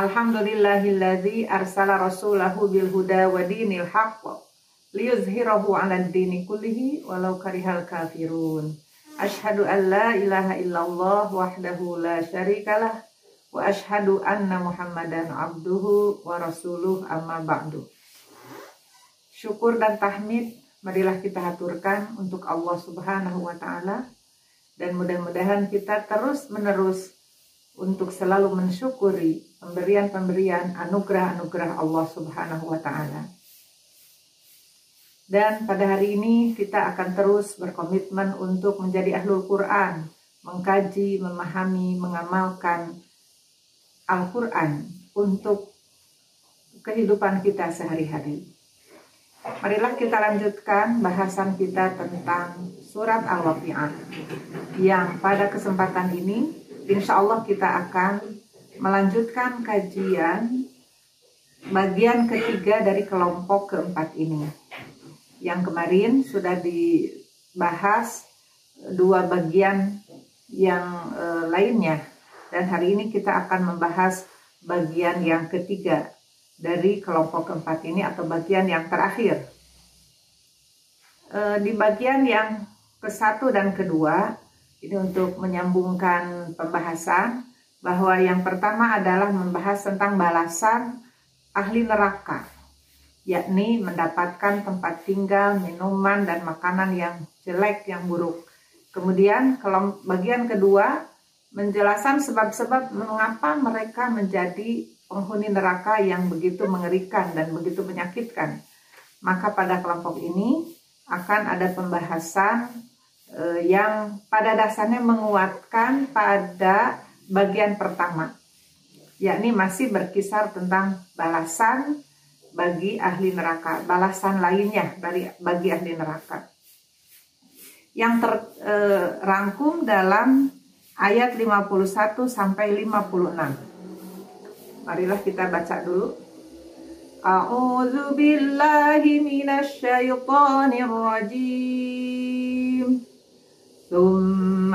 Alhamdulillahilladzi arsala rasulahu bil huda wa dinil haqq liyuzhirahu 'alad dini kullihi walau karihal kafirun. Ashhadu an la ilaha illallah wahdahu la syarikalah wa ashhadu anna Muhammadan abduhu wa rasuluh amma ba'du. Syukur dan tahmid marilah kita haturkan untuk Allah Subhanahu wa taala dan mudah-mudahan kita terus menerus untuk selalu mensyukuri pemberian-pemberian anugerah-anugerah Allah Subhanahu wa taala. Dan pada hari ini kita akan terus berkomitmen untuk menjadi ahlul Quran, mengkaji, memahami, mengamalkan Al-Quran untuk kehidupan kita sehari-hari. Marilah kita lanjutkan bahasan kita tentang surat Al-Waqi'ah yang pada kesempatan ini insya Allah kita akan melanjutkan kajian bagian ketiga dari kelompok keempat ini. Yang kemarin sudah dibahas dua bagian yang e, lainnya dan hari ini kita akan membahas bagian yang ketiga dari kelompok keempat ini atau bagian yang terakhir. E, di bagian yang ke satu dan kedua ini untuk menyambungkan pembahasan bahwa yang pertama adalah membahas tentang balasan ahli neraka, yakni mendapatkan tempat tinggal, minuman, dan makanan yang jelek, yang buruk. Kemudian bagian kedua menjelaskan sebab-sebab mengapa mereka menjadi penghuni neraka yang begitu mengerikan dan begitu menyakitkan. Maka pada kelompok ini akan ada pembahasan uh, yang pada dasarnya menguatkan pada bagian pertama, yakni masih berkisar tentang balasan bagi ahli neraka, balasan lainnya dari bagi ahli neraka. Yang terrangkum uh, dalam ayat 51 sampai 56. Marilah kita baca dulu. A'udzu billahi. ثم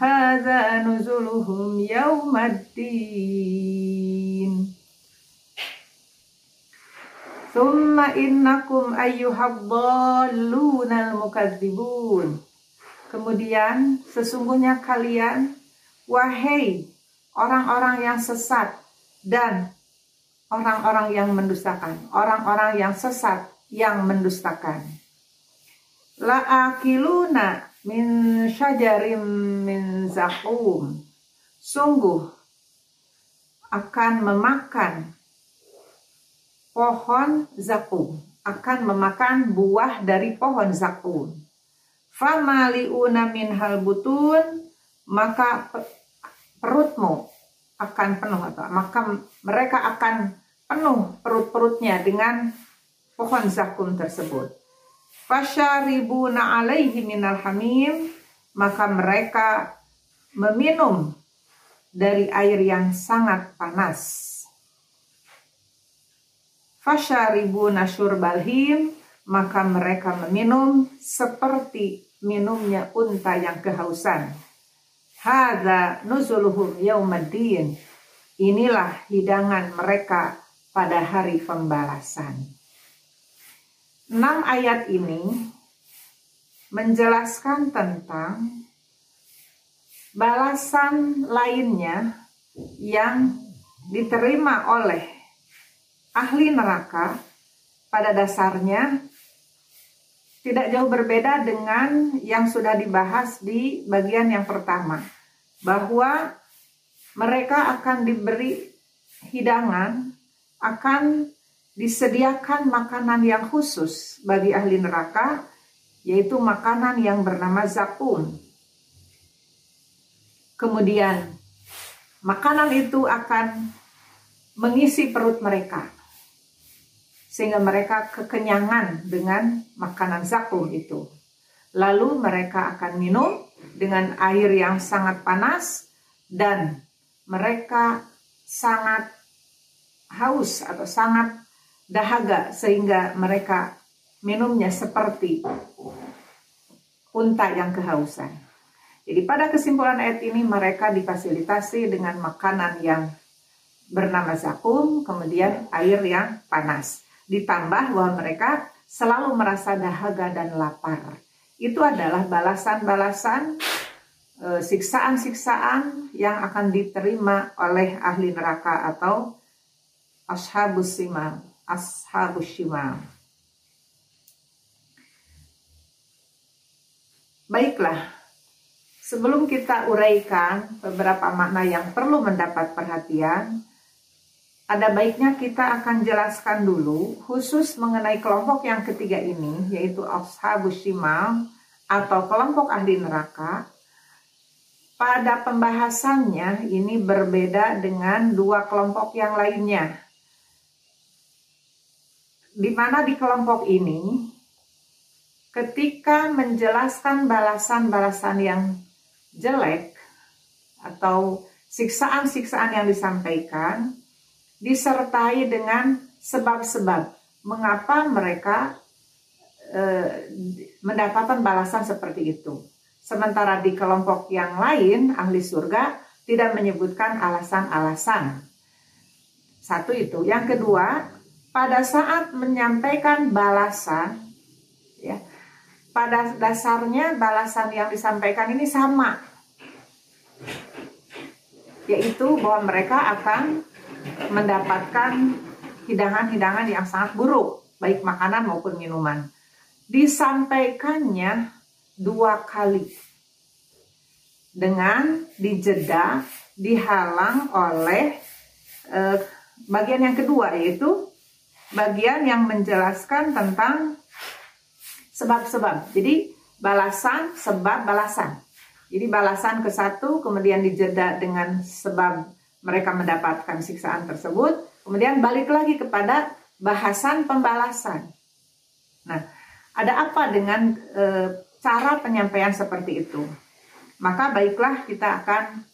Hadza nuzuluhum yaumaddin. Thumma innakum ayyuhadhdallunal mukadzibun. Kemudian sesungguhnya kalian wahai orang-orang yang sesat dan orang-orang yang mendustakan, orang-orang yang sesat yang mendustakan. La akiluna min syajarim min zakum sungguh akan memakan pohon zakum akan memakan buah dari pohon zakum famaliuna min halbutun maka perutmu akan penuh atau maka mereka akan penuh perut-perutnya dengan pohon zakum tersebut fasyaribuna alaihi minal hamim. Maka mereka meminum dari air yang sangat panas. Fasyaribuna syurbal him. Maka mereka meminum seperti minumnya unta yang kehausan. Hadza nuzuluhum yaumaddin. Inilah hidangan mereka pada hari pembalasan enam ayat ini menjelaskan tentang balasan lainnya yang diterima oleh ahli neraka pada dasarnya tidak jauh berbeda dengan yang sudah dibahas di bagian yang pertama bahwa mereka akan diberi hidangan akan disediakan makanan yang khusus bagi ahli neraka, yaitu makanan yang bernama zakum. Kemudian, makanan itu akan mengisi perut mereka sehingga mereka kekenyangan dengan makanan zakum itu. Lalu mereka akan minum dengan air yang sangat panas dan mereka sangat haus atau sangat dahaga sehingga mereka minumnya seperti unta yang kehausan. Jadi pada kesimpulan ayat ini mereka difasilitasi dengan makanan yang bernama zakum, kemudian air yang panas. Ditambah bahwa mereka selalu merasa dahaga dan lapar. Itu adalah balasan-balasan e, siksaan-siksaan yang akan diterima oleh ahli neraka atau ashabus simal, ashabus shimal. Baiklah, sebelum kita uraikan beberapa makna yang perlu mendapat perhatian, ada baiknya kita akan jelaskan dulu khusus mengenai kelompok yang ketiga ini yaitu ashabus shimal atau kelompok ahli neraka pada pembahasannya ini berbeda dengan dua kelompok yang lainnya di mana di kelompok ini ketika menjelaskan balasan-balasan yang jelek atau siksaan-siksaan yang disampaikan disertai dengan sebab-sebab mengapa mereka e, mendapatkan balasan seperti itu. Sementara di kelompok yang lain, ahli surga tidak menyebutkan alasan-alasan. Satu itu. Yang kedua, pada saat menyampaikan balasan, ya, pada dasarnya balasan yang disampaikan ini sama, yaitu bahwa mereka akan mendapatkan hidangan-hidangan yang sangat buruk, baik makanan maupun minuman. Disampaikannya dua kali dengan dijeda, dihalang oleh eh, bagian yang kedua yaitu bagian yang menjelaskan tentang sebab-sebab. Jadi balasan, sebab, balasan. Jadi balasan ke satu kemudian dijeda dengan sebab mereka mendapatkan siksaan tersebut, kemudian balik lagi kepada bahasan pembalasan. Nah, ada apa dengan e, cara penyampaian seperti itu? Maka baiklah kita akan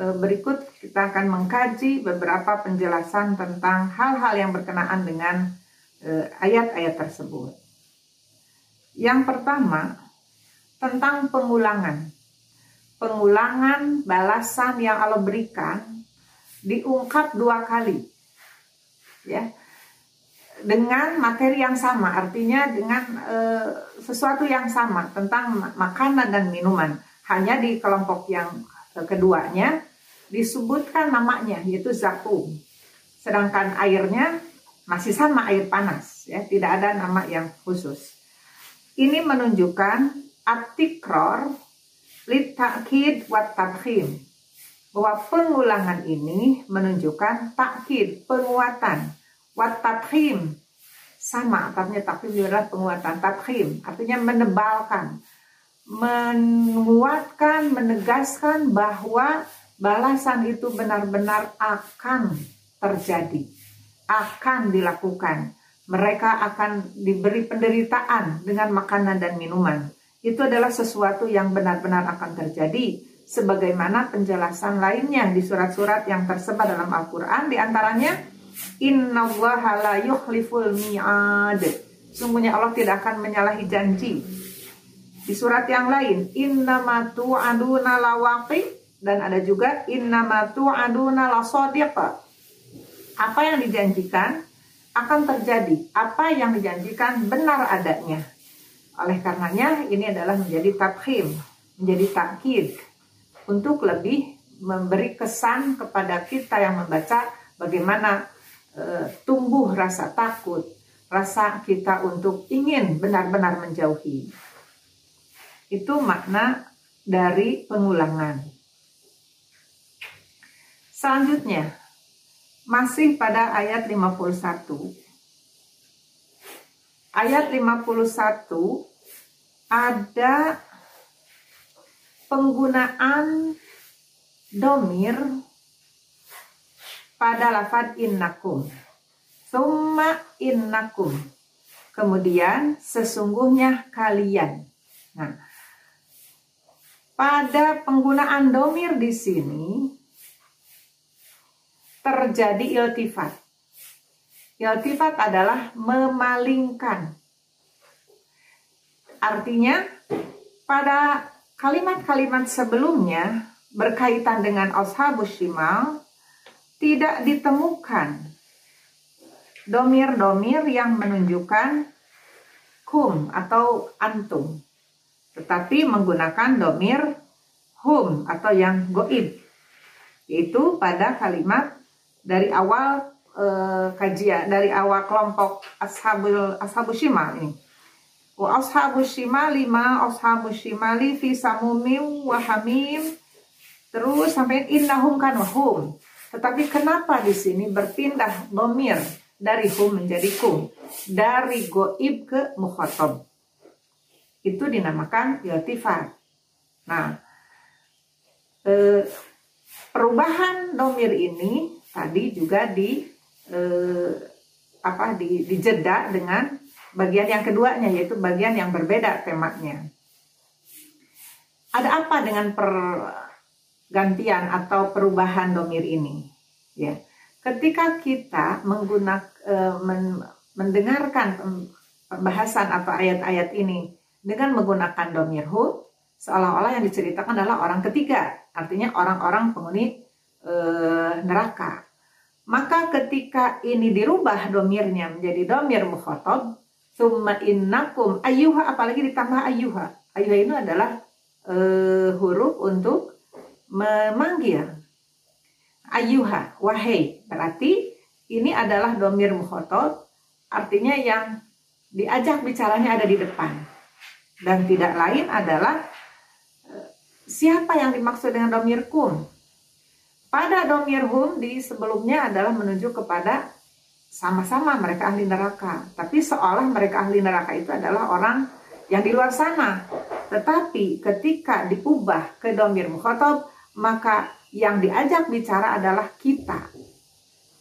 berikut kita akan mengkaji beberapa penjelasan tentang hal-hal yang berkenaan dengan e, ayat-ayat tersebut. Yang pertama, tentang pengulangan. Pengulangan balasan yang Allah berikan diungkap dua kali ya dengan materi yang sama artinya dengan e, sesuatu yang sama tentang makanan dan minuman hanya di kelompok yang e, keduanya disebutkan namanya yaitu zakum. Sedangkan airnya masih sama air panas ya. Tidak ada nama yang khusus. Ini menunjukkan atikror litakid wat tabkhim bahwa pengulangan ini menunjukkan takkid, penguatan. Wat sama artinya takhim adalah penguatan takhim artinya menebalkan menguatkan menegaskan bahwa balasan itu benar-benar akan terjadi akan dilakukan mereka akan diberi penderitaan dengan makanan dan minuman itu adalah sesuatu yang benar-benar akan terjadi sebagaimana penjelasan lainnya di surat-surat yang tersebar dalam Al-Qur'an di antaranya innallaha la yukhliful mi'ad. Sungguhnya Allah tidak akan menyalahi janji. Di surat yang lain innama tu'aduna lawaqi dan ada juga innama tu'aduna lasadiq. Apa yang dijanjikan akan terjadi. Apa yang dijanjikan benar adanya. Oleh karenanya ini adalah menjadi tabkhim, menjadi takkid untuk lebih memberi kesan kepada kita yang membaca bagaimana e, tumbuh rasa takut, rasa kita untuk ingin benar-benar menjauhi. Itu makna dari pengulangan. Selanjutnya, masih pada ayat 51. Ayat 51 ada penggunaan domir pada lafad innakum. Summa innakum. Kemudian sesungguhnya kalian. Nah, pada penggunaan domir di sini terjadi iltifat. Iltifat adalah memalingkan. Artinya pada kalimat-kalimat sebelumnya berkaitan dengan ashabus shimal tidak ditemukan domir-domir yang menunjukkan kum atau antum tetapi menggunakan domir hum atau yang goib itu pada kalimat dari awal e, kajian dari awal kelompok ashabul ashabus shimal ini wa ashabus shimal lima ashabus shimali fi samumim wa hamim terus sampai innahum kan wahum tetapi kenapa di sini berpindah domir dari hum menjadi kum? Dari goib ke mukhotob. Itu dinamakan iltifat. Nah, eh, perubahan domir ini tadi juga di eh, apa di dijeda dengan bagian yang keduanya yaitu bagian yang berbeda temanya. Ada apa dengan per gantian atau perubahan domir ini. Ya, ketika kita menggunakan e, men, mendengarkan pembahasan atau ayat-ayat ini dengan menggunakan domir hu, seolah-olah yang diceritakan adalah orang ketiga, artinya orang-orang penghuni e, neraka. Maka ketika ini dirubah domirnya menjadi domir mukhotob, summa innakum ayuha, apalagi ditambah ayuha. Ayuha ini adalah e, huruf untuk memanggil ayuha wahai berarti ini adalah domir mukhotob artinya yang diajak bicaranya ada di depan dan tidak lain adalah eh, siapa yang dimaksud dengan domir kum pada domir hum di sebelumnya adalah menunjuk kepada sama-sama mereka ahli neraka tapi seolah mereka ahli neraka itu adalah orang yang di luar sana tetapi ketika diubah ke domir mukhotob maka yang diajak bicara adalah kita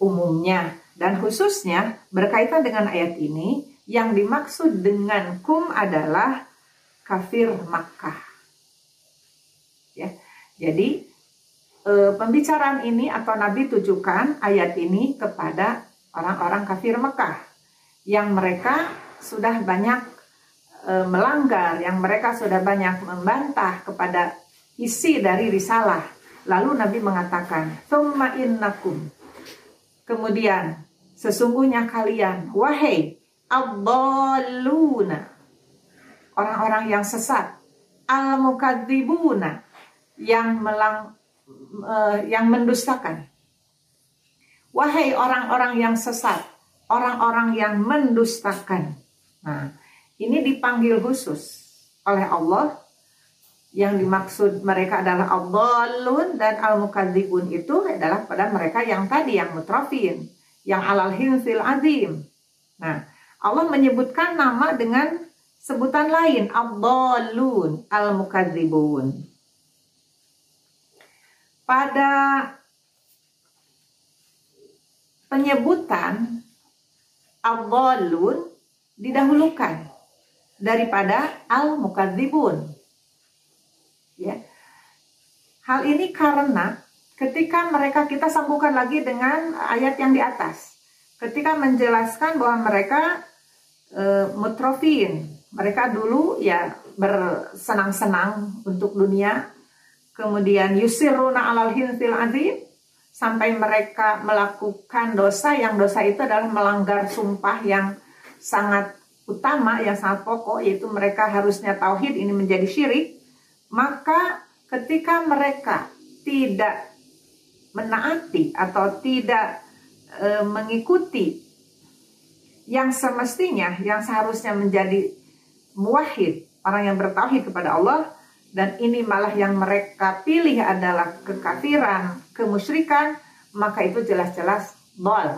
umumnya dan khususnya berkaitan dengan ayat ini yang dimaksud dengan kum adalah kafir Makkah. Ya. Jadi e, pembicaraan ini atau Nabi tujukan ayat ini kepada orang-orang kafir Mekah yang mereka sudah banyak e, melanggar, yang mereka sudah banyak membantah kepada isi dari risalah. Lalu Nabi mengatakan, "Tsumma innakum." Kemudian, sesungguhnya kalian, wahai abdalluna, orang-orang yang sesat, al-mukadzibuna, yang melang uh, yang mendustakan. Wahai orang-orang yang sesat, orang-orang yang mendustakan. Nah, ini dipanggil khusus oleh Allah yang dimaksud mereka adalah abdallun dan al-mukadzibun itu adalah pada mereka yang tadi yang mutrafin, yang alal hinsil azim. Nah, Allah menyebutkan nama dengan sebutan lain abdallun al-mukadzibun. Pada penyebutan abdallun didahulukan daripada al-mukadzibun ya. Hal ini karena ketika mereka kita sambungkan lagi dengan ayat yang di atas. Ketika menjelaskan bahwa mereka e, mutrofin, mereka dulu ya bersenang-senang untuk dunia, kemudian yusiruna alal hintil azim, sampai mereka melakukan dosa yang dosa itu adalah melanggar sumpah yang sangat utama, yang sangat pokok, yaitu mereka harusnya tauhid ini menjadi syirik, maka ketika mereka tidak menaati atau tidak e, mengikuti yang semestinya yang seharusnya menjadi muwahhid orang yang bertauhid kepada Allah dan ini malah yang mereka pilih adalah kekafiran, kemusyrikan, maka itu jelas-jelas dol.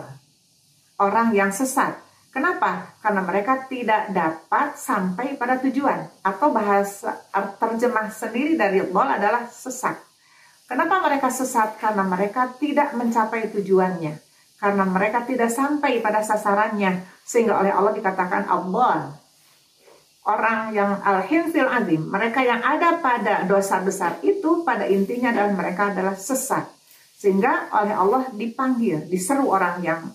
Orang yang sesat. Kenapa? Karena mereka tidak dapat sampai pada tujuan atau bahasa terjemah sendiri dari bol adalah sesat. Kenapa mereka sesat? Karena mereka tidak mencapai tujuannya. Karena mereka tidak sampai pada sasarannya. Sehingga oleh Allah dikatakan Allah. Orang yang al-hinsil azim. Mereka yang ada pada dosa besar itu pada intinya adalah mereka adalah sesat. Sehingga oleh Allah dipanggil, diseru orang yang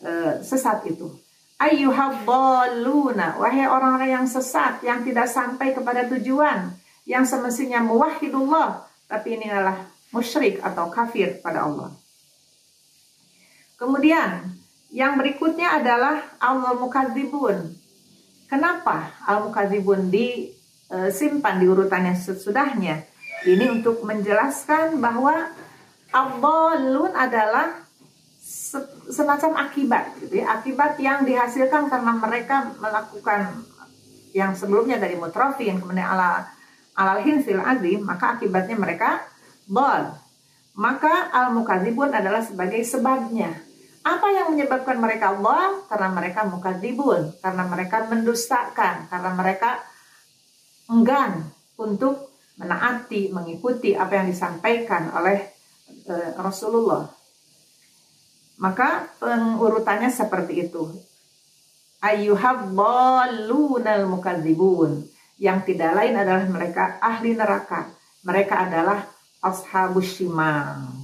uh, sesat itu. Ayyuhabbaluna. Wahai orang-orang yang sesat, yang tidak sampai kepada tujuan. Yang semestinya muwahidullah. Tapi ini adalah musyrik atau kafir pada Allah. Kemudian yang berikutnya adalah al-mukadzibun. Kenapa al-mukadzibun disimpan di urutannya sesudahnya? Ini untuk menjelaskan bahwa al-lun adalah semacam akibat gitu ya. Akibat yang dihasilkan karena mereka melakukan yang sebelumnya dari mutrafin kemudian ala alal hinsil azim maka akibatnya mereka dol. Maka al-mukadzibun adalah sebagai sebabnya. Apa yang menyebabkan mereka dol? Karena mereka mukadzibun, karena mereka mendustakan, karena mereka enggan untuk menaati, mengikuti apa yang disampaikan oleh e, Rasulullah. Maka pengurutannya seperti itu. Ayyuhabbalunal mukadzibun. Yang tidak lain adalah mereka ahli neraka. Mereka adalah ashabus shimal.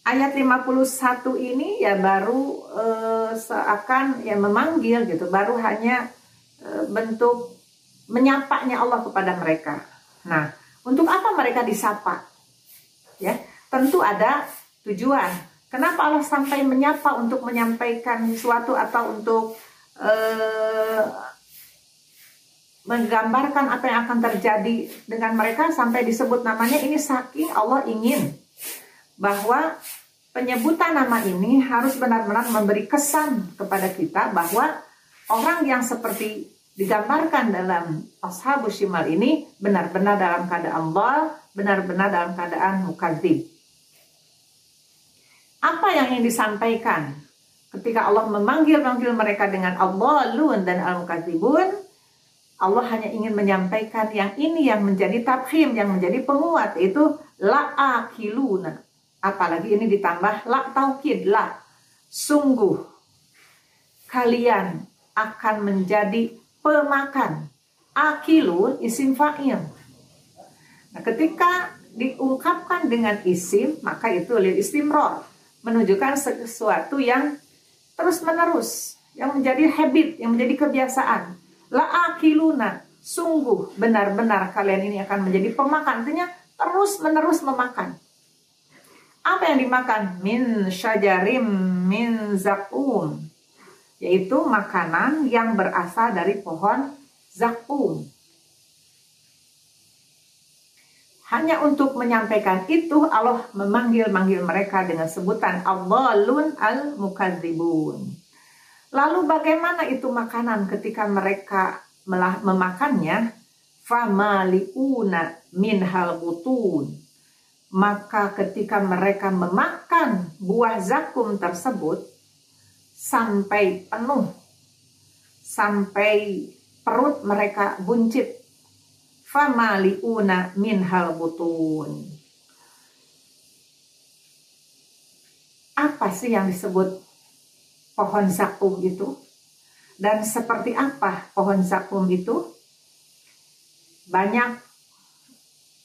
Ayat 51 ini ya baru e, seakan ya memanggil gitu, baru hanya e, bentuk menyapanya Allah kepada mereka. Nah, untuk apa mereka disapa? Ya, tentu ada tujuan. Kenapa Allah sampai menyapa untuk menyampaikan sesuatu atau untuk e, menggambarkan apa yang akan terjadi dengan mereka sampai disebut namanya ini saking Allah ingin bahwa penyebutan nama ini harus benar-benar memberi kesan kepada kita bahwa orang yang seperti digambarkan dalam Ashabus Shimal ini benar-benar dalam keadaan Allah, benar-benar dalam keadaan mukadzib. Apa yang ingin disampaikan ketika Allah memanggil-manggil mereka dengan Allah, Lun dan Al-Mukadzibun? Allah hanya ingin menyampaikan yang ini yang menjadi tabhim, yang menjadi penguat itu la'akiluna. Apalagi ini ditambah la taukid la. Sungguh kalian akan menjadi pemakan. Akilun isim fa'il. Nah, ketika diungkapkan dengan isim, maka itu lil istimror. Menunjukkan sesuatu yang terus menerus, yang menjadi habit, yang menjadi kebiasaan La akiluna, sungguh benar-benar kalian ini akan menjadi pemakan. Artinya terus menerus memakan. Apa yang dimakan? Min syajarim min zakum. Yaitu makanan yang berasal dari pohon zakum. Hanya untuk menyampaikan itu Allah memanggil-manggil mereka dengan sebutan Allahun al-mukadzibun. Lalu bagaimana itu makanan ketika mereka memakannya? Famaliuna min hal butun. Maka ketika mereka memakan buah zakum tersebut sampai penuh, sampai perut mereka buncit. Famaliuna min hal butun. Apa sih yang disebut pohon zakum itu dan seperti apa pohon zakum itu banyak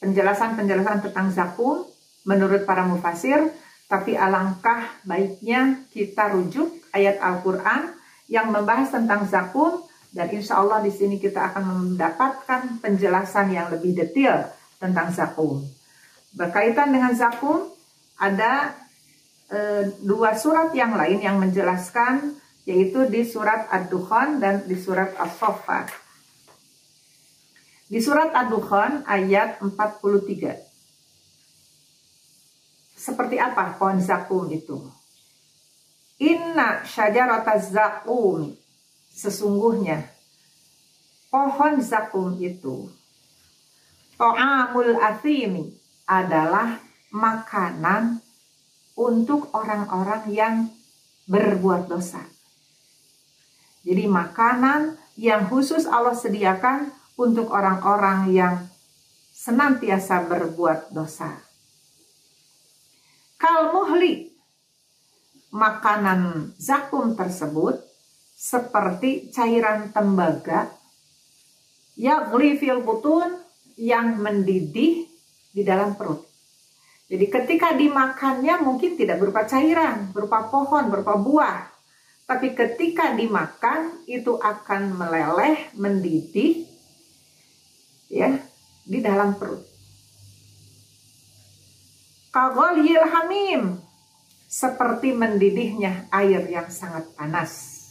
penjelasan-penjelasan tentang zakum menurut para mufasir tapi alangkah baiknya kita rujuk ayat Al-Quran yang membahas tentang zakum dan insya Allah di sini kita akan mendapatkan penjelasan yang lebih detail tentang zakum. Berkaitan dengan zakum, ada e, dua surat yang lain yang menjelaskan yaitu di surat Ad-Dukhan dan di surat As-Saffat. Di surat Ad-Dukhan ayat 43. Seperti apa pohon zakum itu? Inna syajarata zakum sesungguhnya pohon zakum itu to'amul athimi adalah makanan untuk orang-orang yang berbuat dosa. Jadi makanan yang khusus Allah sediakan untuk orang-orang yang senantiasa berbuat dosa. Kalmuhli, makanan zakum tersebut seperti cairan tembaga yang fil butun yang mendidih di dalam perut. Jadi ketika dimakannya mungkin tidak berupa cairan, berupa pohon, berupa buah. Tapi ketika dimakan itu akan meleleh, mendidih ya di dalam perut. Kagolil hamim seperti mendidihnya air yang sangat panas.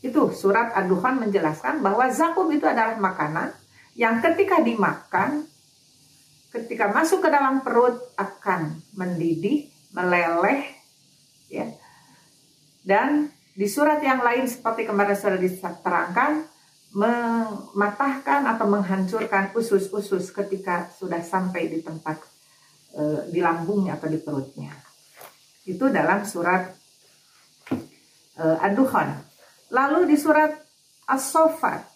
Itu surat Ad-Dukhan menjelaskan bahwa zakum itu adalah makanan yang ketika dimakan ketika masuk ke dalam perut akan mendidih, meleleh, ya. Dan di surat yang lain seperti kemarin sudah diterangkan, mematahkan atau menghancurkan usus-usus ketika sudah sampai di tempat e, di lambungnya atau di perutnya. Itu dalam surat e, Ad-Dukhan. Lalu di surat As-Sofat,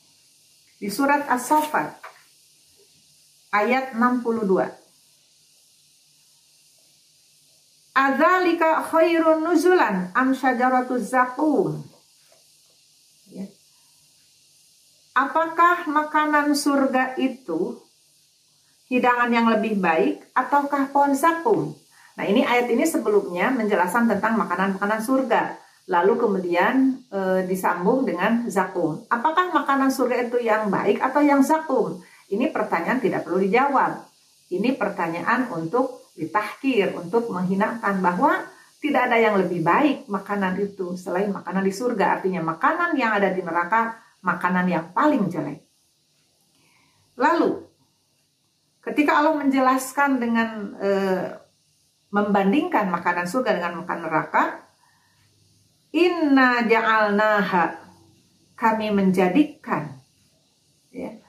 di surat As-Sofat ayat 62. Adzalika khairun nuzulan am syajaratuz zakum. Ya. Apakah makanan surga itu hidangan yang lebih baik ataukah pohon zakum? Nah, ini ayat ini sebelumnya menjelaskan tentang makanan-makanan surga. Lalu kemudian e, disambung dengan zakum. Apakah makanan surga itu yang baik atau yang zakum? Ini pertanyaan tidak perlu dijawab. Ini pertanyaan untuk ditahkir, untuk menghinakan bahwa tidak ada yang lebih baik makanan itu selain makanan di surga. Artinya makanan yang ada di neraka, makanan yang paling jelek. Lalu, ketika Allah menjelaskan dengan e, membandingkan makanan surga dengan makanan neraka, Inna ja'alnaha kami menjadikan ya,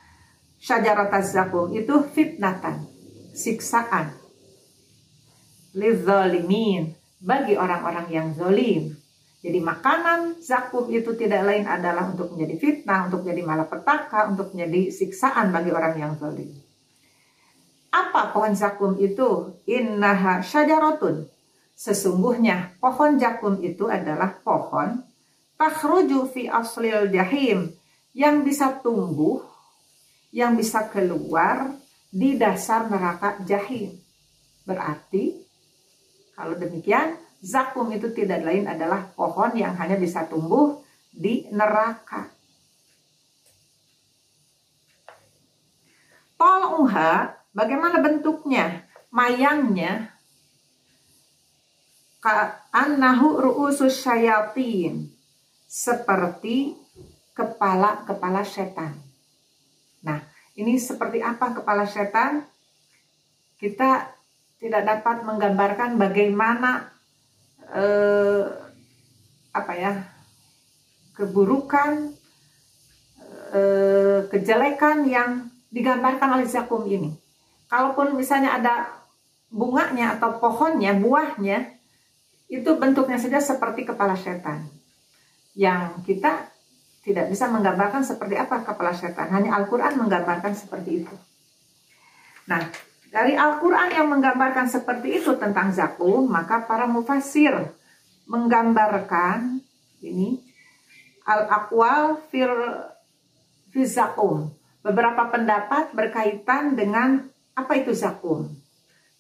syajarat zakum itu fitnatan, siksaan. Lidzalimin, bagi orang-orang yang zolim. Jadi makanan zakum itu tidak lain adalah untuk menjadi fitnah, untuk menjadi malapetaka, untuk menjadi siksaan bagi orang yang zolim. Apa pohon zakum itu? Innaha syajaratun. Sesungguhnya pohon zakum itu adalah pohon takhruju fi aslil jahim yang bisa tumbuh yang bisa keluar di dasar neraka jahim. Berarti kalau demikian zakum itu tidak lain adalah pohon yang hanya bisa tumbuh di neraka. Tol'uha, bagaimana bentuknya? Mayangnya, annahu ru'usus syayatin, seperti kepala-kepala setan. Nah, ini seperti apa kepala setan? Kita tidak dapat menggambarkan bagaimana eh, apa ya keburukan, eh, kejelekan yang digambarkan oleh zakum ini. Kalaupun misalnya ada bunganya atau pohonnya, buahnya, itu bentuknya saja seperti kepala setan. Yang kita tidak bisa menggambarkan seperti apa kepala setan. Hanya Al-Quran menggambarkan seperti itu. Nah, dari Al-Quran yang menggambarkan seperti itu tentang zakum, maka para mufasir menggambarkan ini al-aqwal fir zakum. Beberapa pendapat berkaitan dengan apa itu zakum.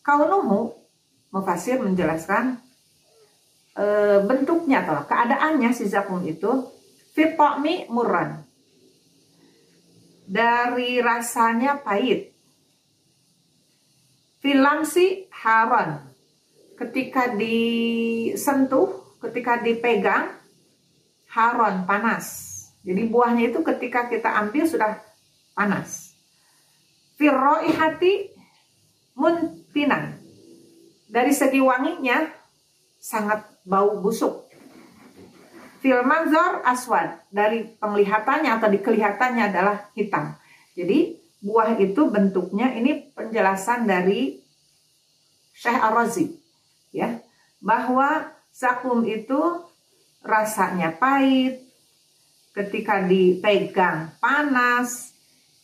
Kaunuhu, mufasir menjelaskan e, bentuknya atau keadaannya si zakum itu Fitokmi murran. Dari rasanya pahit. Filamsi haron. Ketika disentuh, ketika dipegang, haron, panas. Jadi buahnya itu ketika kita ambil sudah panas. Firroi hati muntinan. Dari segi wanginya sangat bau busuk fil manzor aswad dari penglihatannya atau dikelihatannya adalah hitam. Jadi buah itu bentuknya ini penjelasan dari Syekh Ar-Razi ya bahwa zakum itu rasanya pahit ketika dipegang panas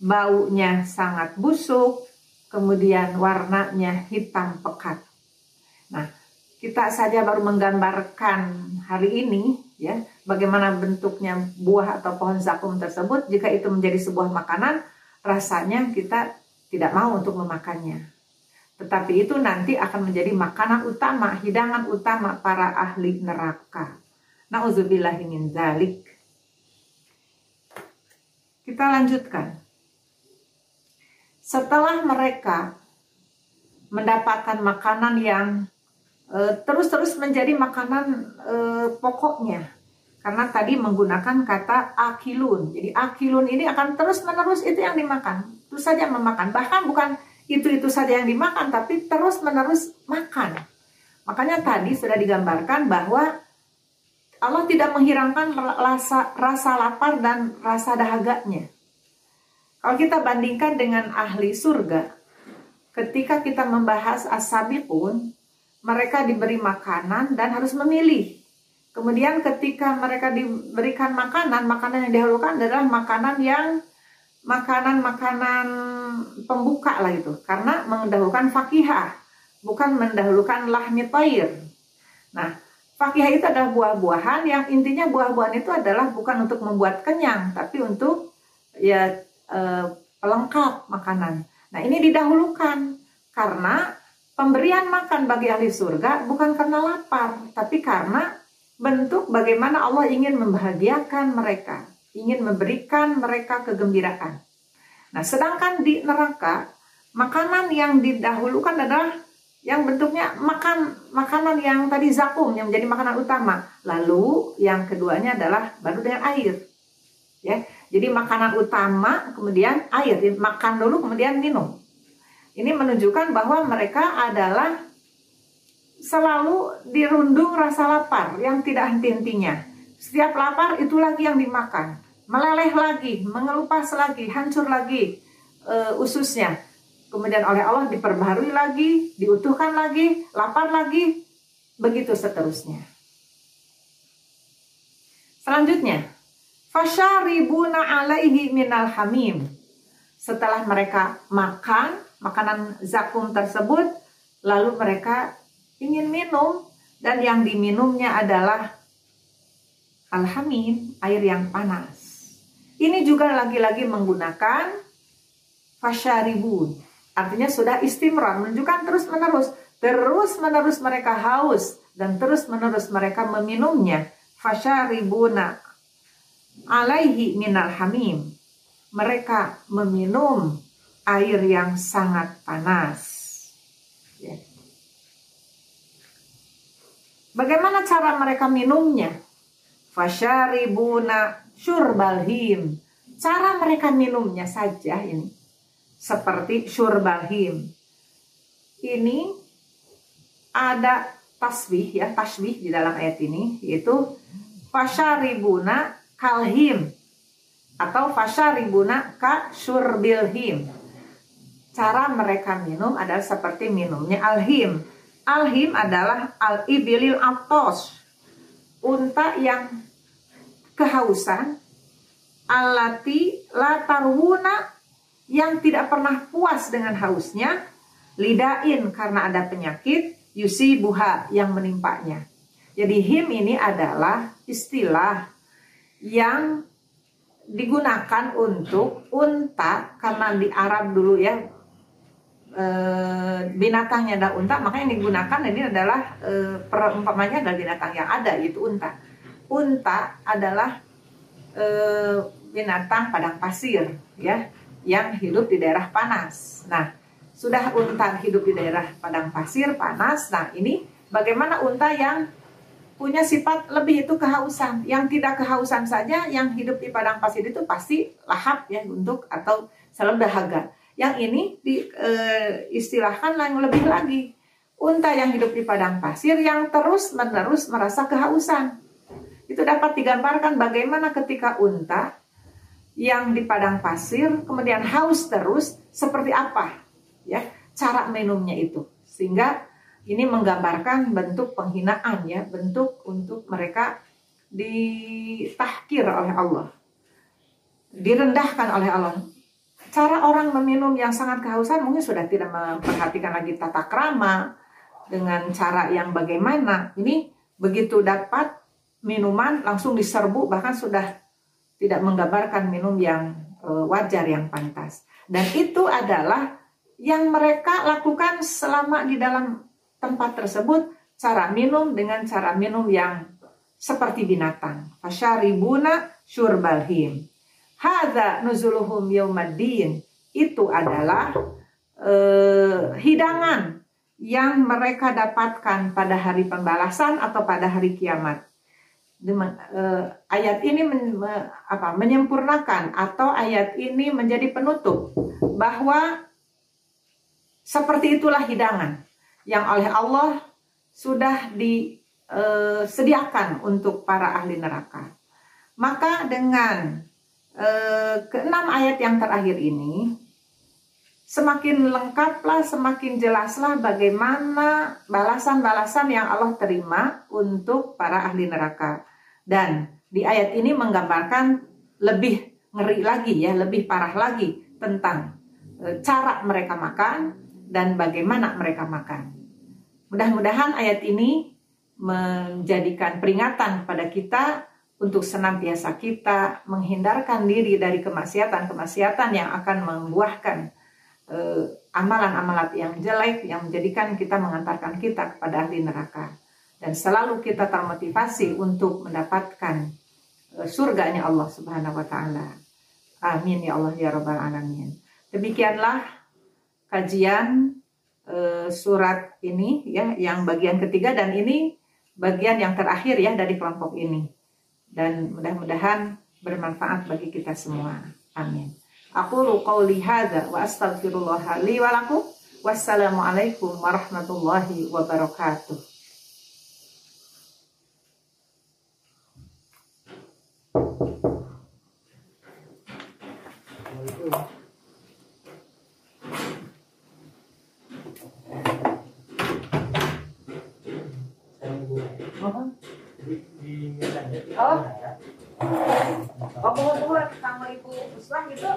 baunya sangat busuk, kemudian warnanya hitam pekat. Nah, kita saja baru menggambarkan hari ini ya, bagaimana bentuknya buah atau pohon zakum tersebut jika itu menjadi sebuah makanan, rasanya kita tidak mau untuk memakannya. Tetapi itu nanti akan menjadi makanan utama, hidangan utama para ahli neraka. Nauzubillahi min zalik. Kita lanjutkan setelah mereka mendapatkan makanan yang uh, terus-terus menjadi makanan uh, pokoknya karena tadi menggunakan kata akilun. Jadi akilun ini akan terus-menerus itu yang dimakan. Terus saja memakan. Bahkan bukan itu-itu saja yang dimakan tapi terus-menerus makan. Makanya tadi sudah digambarkan bahwa Allah tidak menghilangkan rasa rasa lapar dan rasa dahaganya. Kalau kita bandingkan dengan ahli surga, ketika kita membahas asabi pun, mereka diberi makanan dan harus memilih. Kemudian ketika mereka diberikan makanan, makanan yang dihulukan adalah makanan yang makanan-makanan pembuka lah itu. Karena mendahulukan fakihah, bukan mendahulukan lahmi tair. Nah, fakihah itu adalah buah-buahan yang intinya buah-buahan itu adalah bukan untuk membuat kenyang, tapi untuk ya eh, pelengkap makanan. Nah ini didahulukan karena pemberian makan bagi ahli surga bukan karena lapar, tapi karena bentuk bagaimana Allah ingin membahagiakan mereka, ingin memberikan mereka kegembiraan. Nah, sedangkan di neraka makanan yang didahulukan adalah yang bentuknya makan makanan yang tadi zakum yang menjadi makanan utama. Lalu yang keduanya adalah baru dengan air. Ya. Jadi makanan utama, kemudian air, makan dulu kemudian minum. Ini menunjukkan bahwa mereka adalah selalu dirundung rasa lapar yang tidak henti-hentinya. Setiap lapar itu lagi yang dimakan. Meleleh lagi, mengelupas lagi, hancur lagi e, ususnya. Kemudian oleh Allah diperbaharui lagi, diutuhkan lagi, lapar lagi, begitu seterusnya. Selanjutnya, Fasyaribuna alaihi minal hamim. Setelah mereka makan makanan zakum tersebut, lalu mereka ingin minum dan yang diminumnya adalah alhamim, air yang panas. Ini juga lagi-lagi menggunakan fasyaribun. Artinya sudah istimrar, menunjukkan terus-menerus. Terus-menerus mereka haus dan terus-menerus mereka meminumnya. Fasyaribuna alaihi minal hamim. Mereka meminum air yang sangat panas. Ya. Bagaimana cara mereka minumnya? Fasyaribuna syurbalhim. Cara mereka minumnya saja ini. Seperti syurbalhim. Ini ada tasbih ya, tasbih di dalam ayat ini yaitu fasyaribuna kalhim atau ribuna ka surbilhim. Cara mereka minum adalah seperti minumnya alhim. Alhim adalah al-ibilil atos. Unta yang kehausan. Alati latarwuna yang tidak pernah puas dengan hausnya. Lidain karena ada penyakit. Yusi buha yang menimpanya. Jadi him ini adalah istilah yang digunakan untuk unta karena di Arab dulu ya e, binatangnya ada unta maka yang digunakan ini adalah e, perumpamannya adalah binatang yang ada yaitu unta unta adalah e, binatang padang pasir ya yang hidup di daerah panas nah sudah unta hidup di daerah padang pasir panas nah ini bagaimana unta yang punya sifat lebih itu kehausan. Yang tidak kehausan saja yang hidup di padang pasir itu pasti lahap ya untuk atau selalu dahaga. Yang ini di, e, istilahkan yang lebih lagi unta yang hidup di padang pasir yang terus menerus merasa kehausan. Itu dapat digambarkan bagaimana ketika unta yang di padang pasir kemudian haus terus seperti apa ya cara minumnya itu sehingga ini menggambarkan bentuk penghinaan ya, bentuk untuk mereka ditahkir oleh Allah. Direndahkan oleh Allah. Cara orang meminum yang sangat kehausan mungkin sudah tidak memperhatikan lagi tata krama dengan cara yang bagaimana. Ini begitu dapat minuman langsung diserbu bahkan sudah tidak menggambarkan minum yang uh, wajar yang pantas. Dan itu adalah yang mereka lakukan selama di dalam tempat tersebut cara minum dengan cara minum yang seperti binatang. Fasyaribuna syurbalhim. Hadza nuzuluhum yaumaddin. Itu adalah uh, hidangan yang mereka dapatkan pada hari pembalasan atau pada hari kiamat. Uh, ayat ini men, me, apa, menyempurnakan atau ayat ini menjadi penutup bahwa seperti itulah hidangan yang oleh Allah sudah disediakan untuk para ahli neraka. Maka dengan eh, keenam ayat yang terakhir ini semakin lengkaplah, semakin jelaslah bagaimana balasan-balasan yang Allah terima untuk para ahli neraka. Dan di ayat ini menggambarkan lebih ngeri lagi ya, lebih parah lagi tentang e, cara mereka makan dan bagaimana mereka makan. Mudah-mudahan ayat ini menjadikan peringatan pada kita untuk senantiasa kita menghindarkan diri dari kemaksiatan-kemaksiatan yang akan membuahkan eh, amalan-amalan yang jelek yang menjadikan kita mengantarkan kita kepada ahli neraka dan selalu kita termotivasi untuk mendapatkan eh, surganya Allah Subhanahu wa taala. Amin ya Allah ya rabbal alamin. Demikianlah kajian eh, surat ini ya yang bagian ketiga dan ini bagian yang terakhir ya dari kelompok ini dan mudah-mudahan bermanfaat bagi kita semua. Amin. Aku qauli hadza wa astaghfirullah li wa lakum. Wassalamualaikum warahmatullahi wabarakatuh. 2000 setelah gitu